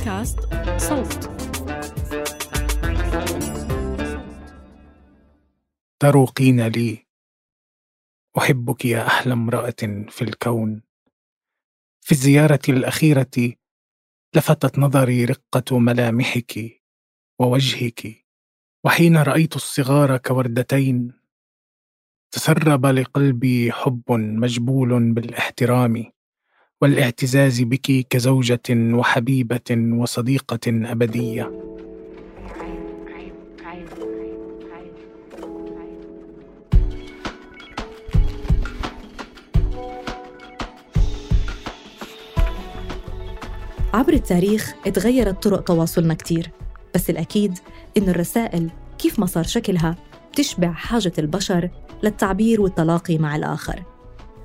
بودكاست صوت. تروقين لي أحبك يا أحلى امرأة في الكون. في الزيارة الأخيرة لفتت نظري رقة ملامحك ووجهك وحين رأيت الصغار كوردتين تسرب لقلبي حب مجبول بالاحترام. والاعتزاز بك كزوجة وحبيبة وصديقة أبدية. عبر التاريخ اتغيرت طرق تواصلنا كتير بس الأكيد إن الرسائل كيف ما صار شكلها بتشبع حاجة البشر للتعبير والتلاقي مع الآخر.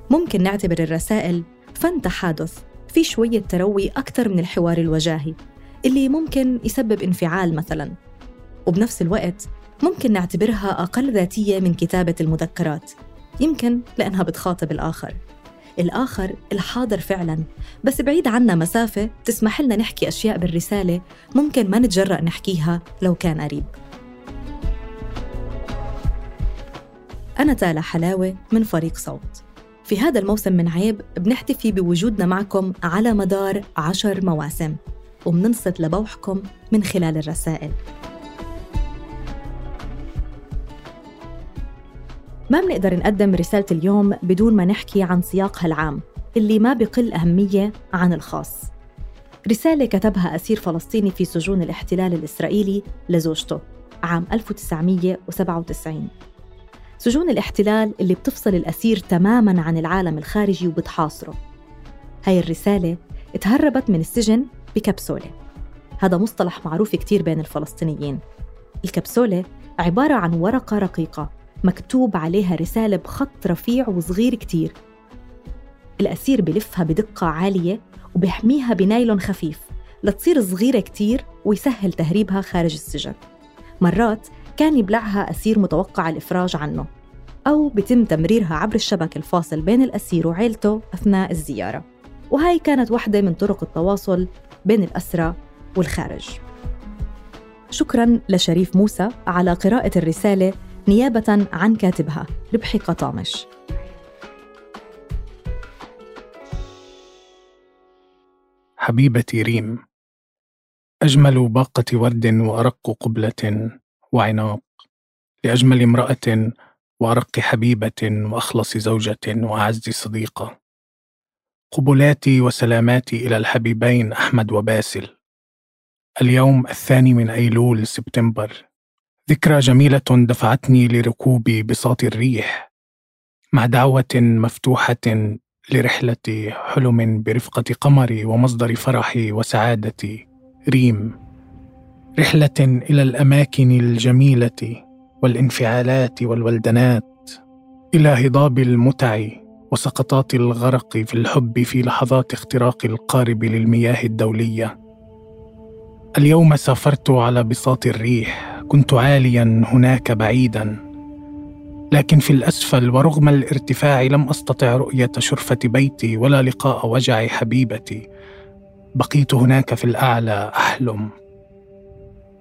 ممكن نعتبر الرسائل فن تحادث في شوية تروي أكثر من الحوار الوجاهي اللي ممكن يسبب انفعال مثلاً. وبنفس الوقت ممكن نعتبرها أقل ذاتية من كتابة المذكرات يمكن لأنها بتخاطب الآخر. الآخر الحاضر فعلا بس بعيد عنا مسافة تسمح لنا نحكي أشياء بالرسالة ممكن ما نتجرأ نحكيها لو كان قريب. أنا تالا حلاوة من فريق صوت. في هذا الموسم من عيب بنحتفي بوجودنا معكم على مدار عشر مواسم ومننصت لبوحكم من خلال الرسائل. ما بنقدر نقدم رسالة اليوم بدون ما نحكي عن سياقها العام اللي ما بقل أهمية عن الخاص. رسالة كتبها أسير فلسطيني في سجون الاحتلال الإسرائيلي لزوجته عام 1997 سجون الاحتلال اللي بتفصل الأسير تماماً عن العالم الخارجي وبتحاصره. هاي الرسالة تهربت من السجن بكبسولة. هذا مصطلح معروف كتير بين الفلسطينيين. الكبسولة عبارة عن ورقة رقيقة مكتوب عليها رسالة بخط رفيع وصغير كتير. الأسير بلفها بدقة عالية وبيحميها بنايلون خفيف لتصير صغيرة كتير ويسهل تهريبها خارج السجن. مرات كان يبلعها أسير متوقع الإفراج عنه أو بتم تمريرها عبر الشبك الفاصل بين الأسير وعيلته أثناء الزيارة. وهاي كانت واحدة من طرق التواصل بين الأسرى والخارج. شكرا لشريف موسى على قراءة الرسالة نيابة عن كاتبها ربحي قطامش. حبيبتي ريم أجمل باقة ورد وأرق قبلة. وعناق لأجمل امرأة وأرق حبيبة وأخلص زوجة وأعز صديقة. قبلاتي وسلاماتي إلى الحبيبين أحمد وباسل. اليوم الثاني من أيلول سبتمبر. ذكرى جميلة دفعتني لركوب بساط الريح. مع دعوة مفتوحة لرحلة حلم برفقة قمري ومصدر فرحي وسعادتي ريم. رحلة إلى الأماكن الجميلة والانفعالات والولدنات إلى هضاب المتع وسقطات الغرق في الحب في لحظات اختراق القارب للمياه الدولية. اليوم سافرت على بساط الريح كنت عاليا هناك بعيدا لكن في الأسفل ورغم الارتفاع لم أستطع رؤية شرفة بيتي ولا لقاء وجع حبيبتي بقيت هناك في الأعلى أحلم.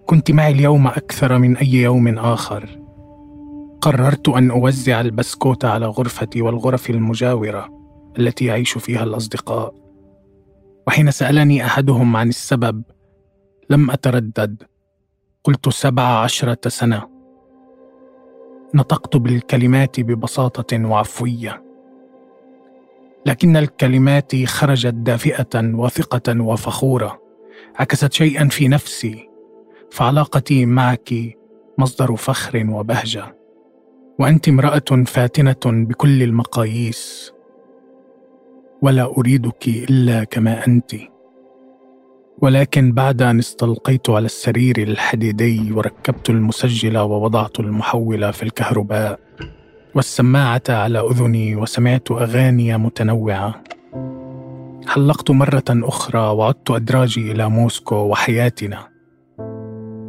كنت معي اليوم أكثر من أي يوم آخر. قررت أن أوزع البسكوت على غرفتي والغرف المجاورة التي يعيش فيها الأصدقاء. وحين سألني أحدهم عن السبب لم أتردد. قلت سبع عشرة سنة. نطقت بالكلمات ببساطة وعفوية. لكن الكلمات خرجت دافئة وثقة وفخورة. عكست شيئا في نفسي. فعلاقتي معك مصدر فخر وبهجة. وأنت امرأة فاتنة بكل المقاييس. ولا أريدك إلا كما أنتِ. ولكن بعد أن استلقيت على السرير الحديدي وركبت المسجل ووضعت المحول في الكهرباء. والسماعة على أذني وسمعت أغاني متنوعة. حلقت مرة أخرى وعدت أدراجي إلى موسكو وحياتنا.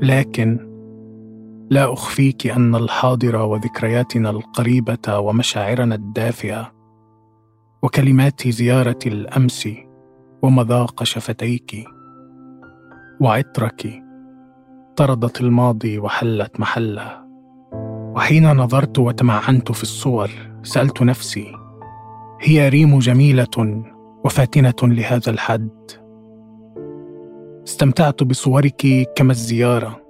لكن لا أخفيك أن الحاضر وذكرياتنا القريبة ومشاعرنا الدافئة وكلمات زيارة الأمس ومذاق شفتيك وعطرك طردت الماضي وحلت محله. وحين نظرت وتمعنت في الصور سألت نفسي هي ريم جميلة وفاتنة لهذا الحد؟ استمتعت بصورك كما الزيارة.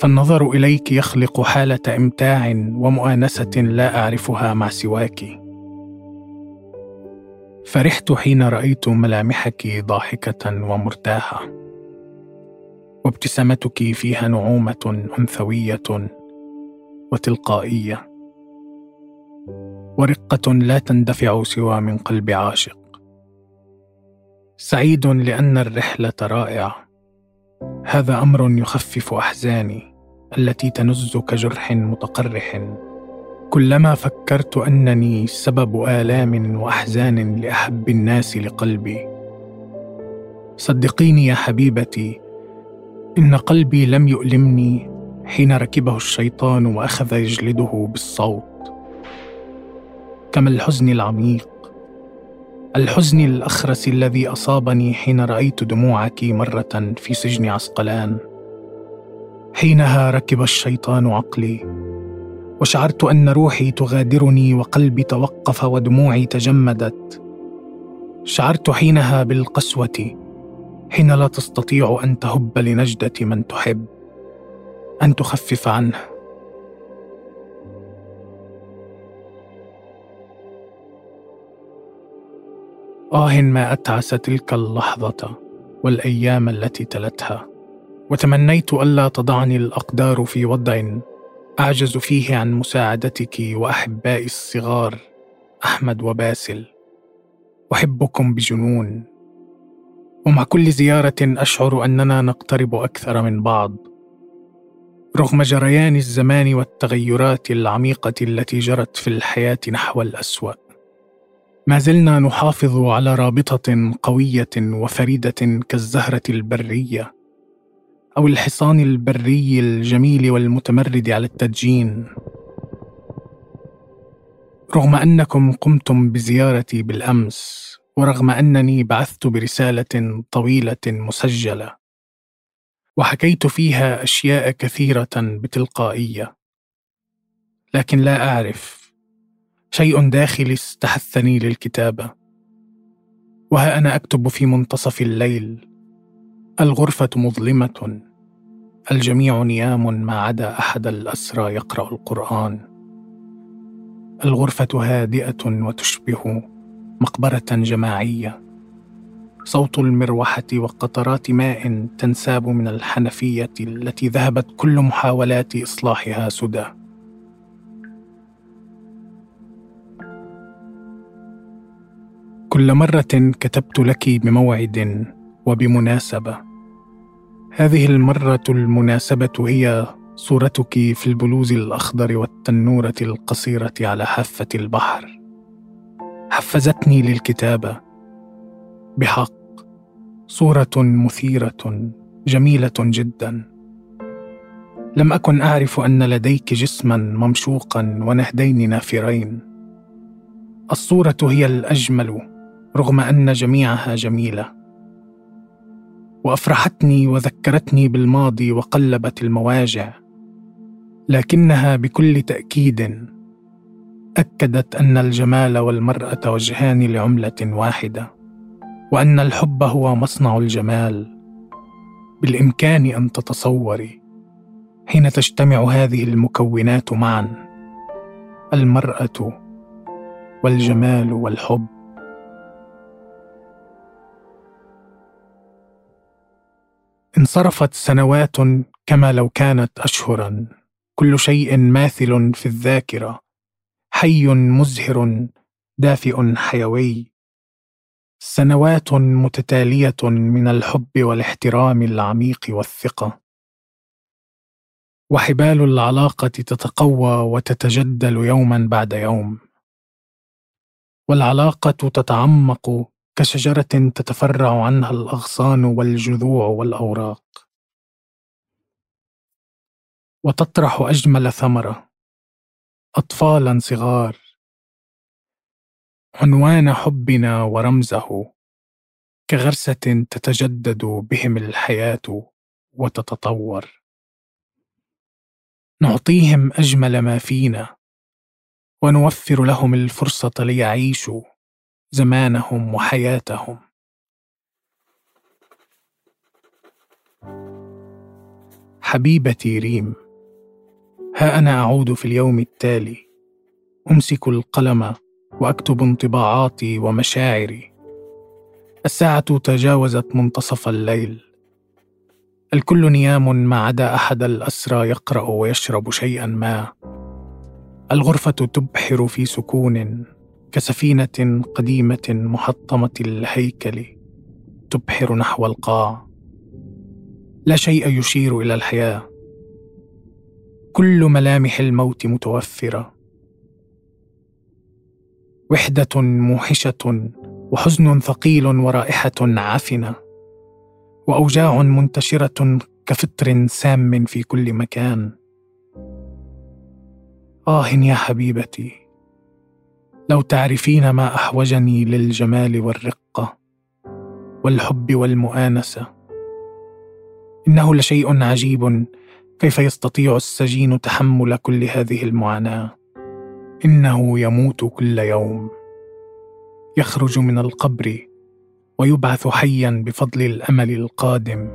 فالنظر إليك يخلق حالة إمتاع ومؤانسة لا أعرفها مع سواك. فرحت حين رأيت ملامحك ضاحكة ومرتاحة. وابتسامتك فيها نعومة أنثوية وتلقائية. ورقة لا تندفع سوى من قلب عاشق. سعيد لأن الرحلة رائعة. هذا أمر يخفف أحزاني التي تنز كجرح متقرح. كلما فكرت أنني سبب آلام وأحزان لأحب الناس لقلبي. صدقيني يا حبيبتي إن قلبي لم يؤلمني حين ركبه الشيطان وأخذ يجلده بالصوت. كما الحزن العميق الحزن الأخرس الذي أصابني حين رأيت دموعك مرة في سجن عسقلان. حينها ركب الشيطان عقلي وشعرت أن روحي تغادرني وقلبي توقف ودموعي تجمدت. شعرت حينها بالقسوة حين لا تستطيع أن تهب لنجدة من تحب أن تخفف عنه. آه ما أتعس تلك اللحظة والأيام التي تلتها وتمنيت ألا تضعني الأقدار في وضع أعجز فيه عن مساعدتك وأحبائي الصغار أحمد وباسل. أحبكم بجنون. ومع كل زيارة أشعر أننا نقترب أكثر من بعض. رغم جريان الزمان والتغيرات العميقة التي جرت في الحياة نحو الأسوأ ما زلنا نحافظ على رابطة قوية وفريدة كالزهرة البرية أو الحصان البري الجميل والمتمرد على التدجين. رغم أنكم قمتم بزيارتي بالأمس ورغم أنني بعثت برسالة طويلة مسجلة وحكيت فيها أشياء كثيرة بتلقائية لكن لا أعرف شيء داخلي استحثني للكتابة. وها أنا أكتب في منتصف الليل. الغرفة مظلمة. الجميع نيام ما عدا أحد الأسرى يقرأ القرآن. الغرفة هادئة وتشبه مقبرة جماعية. صوت المروحة وقطرات ماء تنساب من الحنفية التي ذهبت كل محاولات إصلاحها سدى. كل مرة كتبت لك بموعد وبمناسبة. هذه المرة المناسبة هي صورتك في البلوز الأخضر والتنورة القصيرة على حافة البحر. حفزتني للكتابة. بحق. صورة مثيرة جميلة جدا. لم أكن أعرف أن لديك جسما ممشوقا ونهدين نافرين. الصورة هي الأجمل رغم أن جميعها جميلة. وأفرحتني وذكرتني بالماضي وقلبت المواجع. لكنها بكل تأكيد أكدت أن الجمال والمرأة وجهان لعملة واحدة وأن الحب هو مصنع الجمال. بالإمكان أن تتصوري حين تجتمع هذه المكونات معا المرأة والجمال والحب. انصرفت سنوات كما لو كانت اشهرا. كل شيء ماثل في الذاكرة. حي مزهر دافئ حيوي. سنوات متتالية من الحب والاحترام العميق والثقة. وحبال العلاقة تتقوى وتتجدل يوما بعد يوم. والعلاقة تتعمق كشجرة تتفرع عنها الأغصان والجذوع والأوراق. وتطرح أجمل ثمرة. أطفالا صغار. عنوان حبنا ورمزه. كغرسة تتجدد بهم الحياة وتتطور. نعطيهم أجمل ما فينا. ونوفر لهم الفرصة ليعيشوا. زمانهم وحياتهم. حبيبتي ريم ها أنا أعود في اليوم التالي. أمسك القلم وأكتب انطباعاتي ومشاعري. الساعة تجاوزت منتصف الليل. الكل نيام ما عدا أحد الأسرى يقرأ ويشرب شيئا ما. الغرفة تبحر في سكون. كسفينة قديمة محطمة الهيكل تبحر نحو القاع. لا شيء يشير إلى الحياة. كل ملامح الموت متوفرة. وحدة موحشة وحزن ثقيل ورائحة عفنه وأوجاع منتشرة كفطر سام في كل مكان. آه يا حبيبتي. لو تعرفين ما أحوجني للجمال والرقه والحب والمؤانسة. إنه لشيء عجيب كيف يستطيع السجين تحمل كل هذه المعاناة. إنه يموت كل يوم. يخرج من القبر ويبعث حيا بفضل الأمل القادم.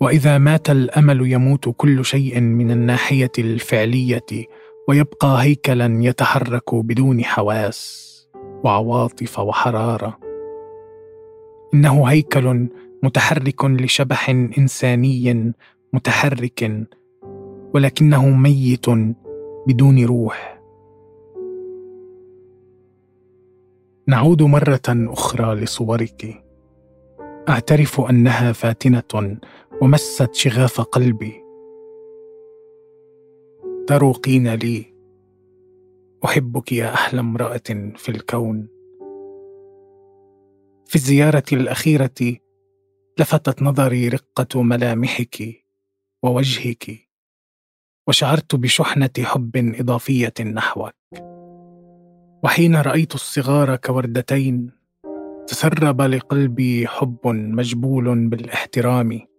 وإذا مات الأمل يموت كل شيء من الناحية الفعلية ويبقى هيكلا يتحرك بدون حواس وعواطف وحرارة. إنه هيكل متحرك لشبح إنساني متحرك ولكنه ميت بدون روح. نعود مرة أخرى لصورك. أعترف أنها فاتنة ومست شغاف قلبي. تروقين لي. أحبك يا أحلى امرأة في الكون. في الزيارة الأخيرة لفتت نظري رقة ملامحك ووجهك وشعرت بشحنة حب إضافية نحوك. وحين رأيت الصغار كوردتين تسرب لقلبي حب مجبول بالإحترام.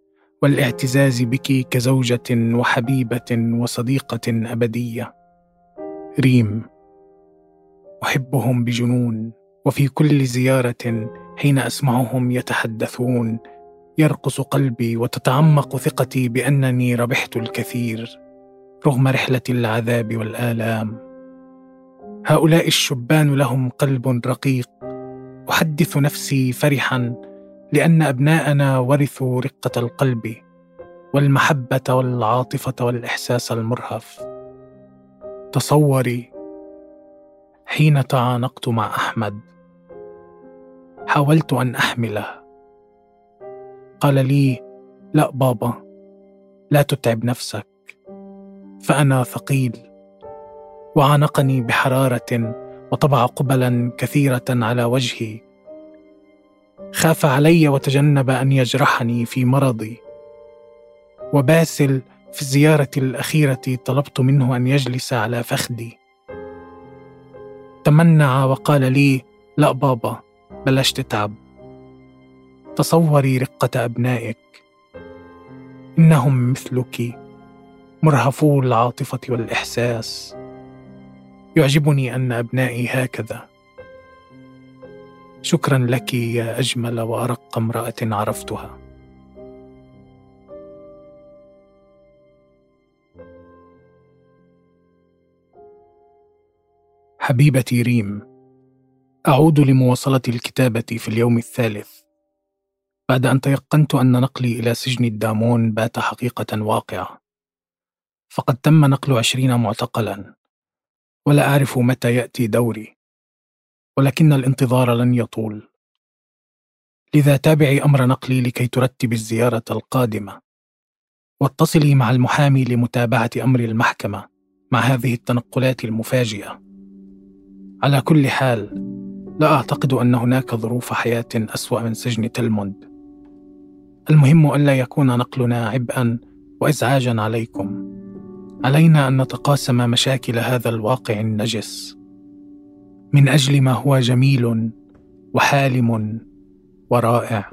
والاعتزاز بك كزوجة وحبيبة وصديقة أبدية. ريم أحبهم بجنون وفي كل زيارة حين أسمعهم يتحدثون يرقص قلبي وتتعمق ثقتي بأنني ربحت الكثير رغم رحلة العذاب والآلام. هؤلاء الشبان لهم قلب رقيق أحدث نفسي فرحا لأن أبناءنا ورثوا رقة القلب والمحبة والعاطفة والإحساس المرهف. تصوري حين تعانقت مع أحمد. حاولت أن أحمله. قال لي لا بابا لا تتعب نفسك فأنا ثقيل. وعانقني بحرارة وطبع قبلا كثيرة على وجهي. خاف علي وتجنب أن يجرحني في مرضي. وباسل في الزيارة الأخيرة طلبت منه أن يجلس على فخدي تمنع وقال لي لا بابا بلاش تتعب تصوري رقة أبنائك. إنهم مثلك. مرهفو العاطفة والإحساس. يعجبني أن أبنائي هكذا. شكرا لك يا أجمل وأرق امرأة عرفتها. حبيبتي ريم أعود لمواصلة الكتابة في اليوم الثالث. بعد أن تيقنت أن نقلي إلى سجن الدامون بات حقيقة واقعة. فقد تم نقل عشرين معتقلا ولا أعرف متى يأتي دوري. ولكن الانتظار لن يطول. لذا تابعي أمر نقلي لكي ترتب الزيارة القادمة. واتصلي مع المحامي لمتابعة أمر المحكمة مع هذه التنقلات المفاجئة. على كل حال لا أعتقد أن هناك ظروف حياة أسوأ من سجن تلموند. المهم الا يكون نقلنا عبئا وازعاجا عليكم. علينا أن نتقاسم مشاكل هذا الواقع النجس. من أجل ما هو جميل وحالم ورائع.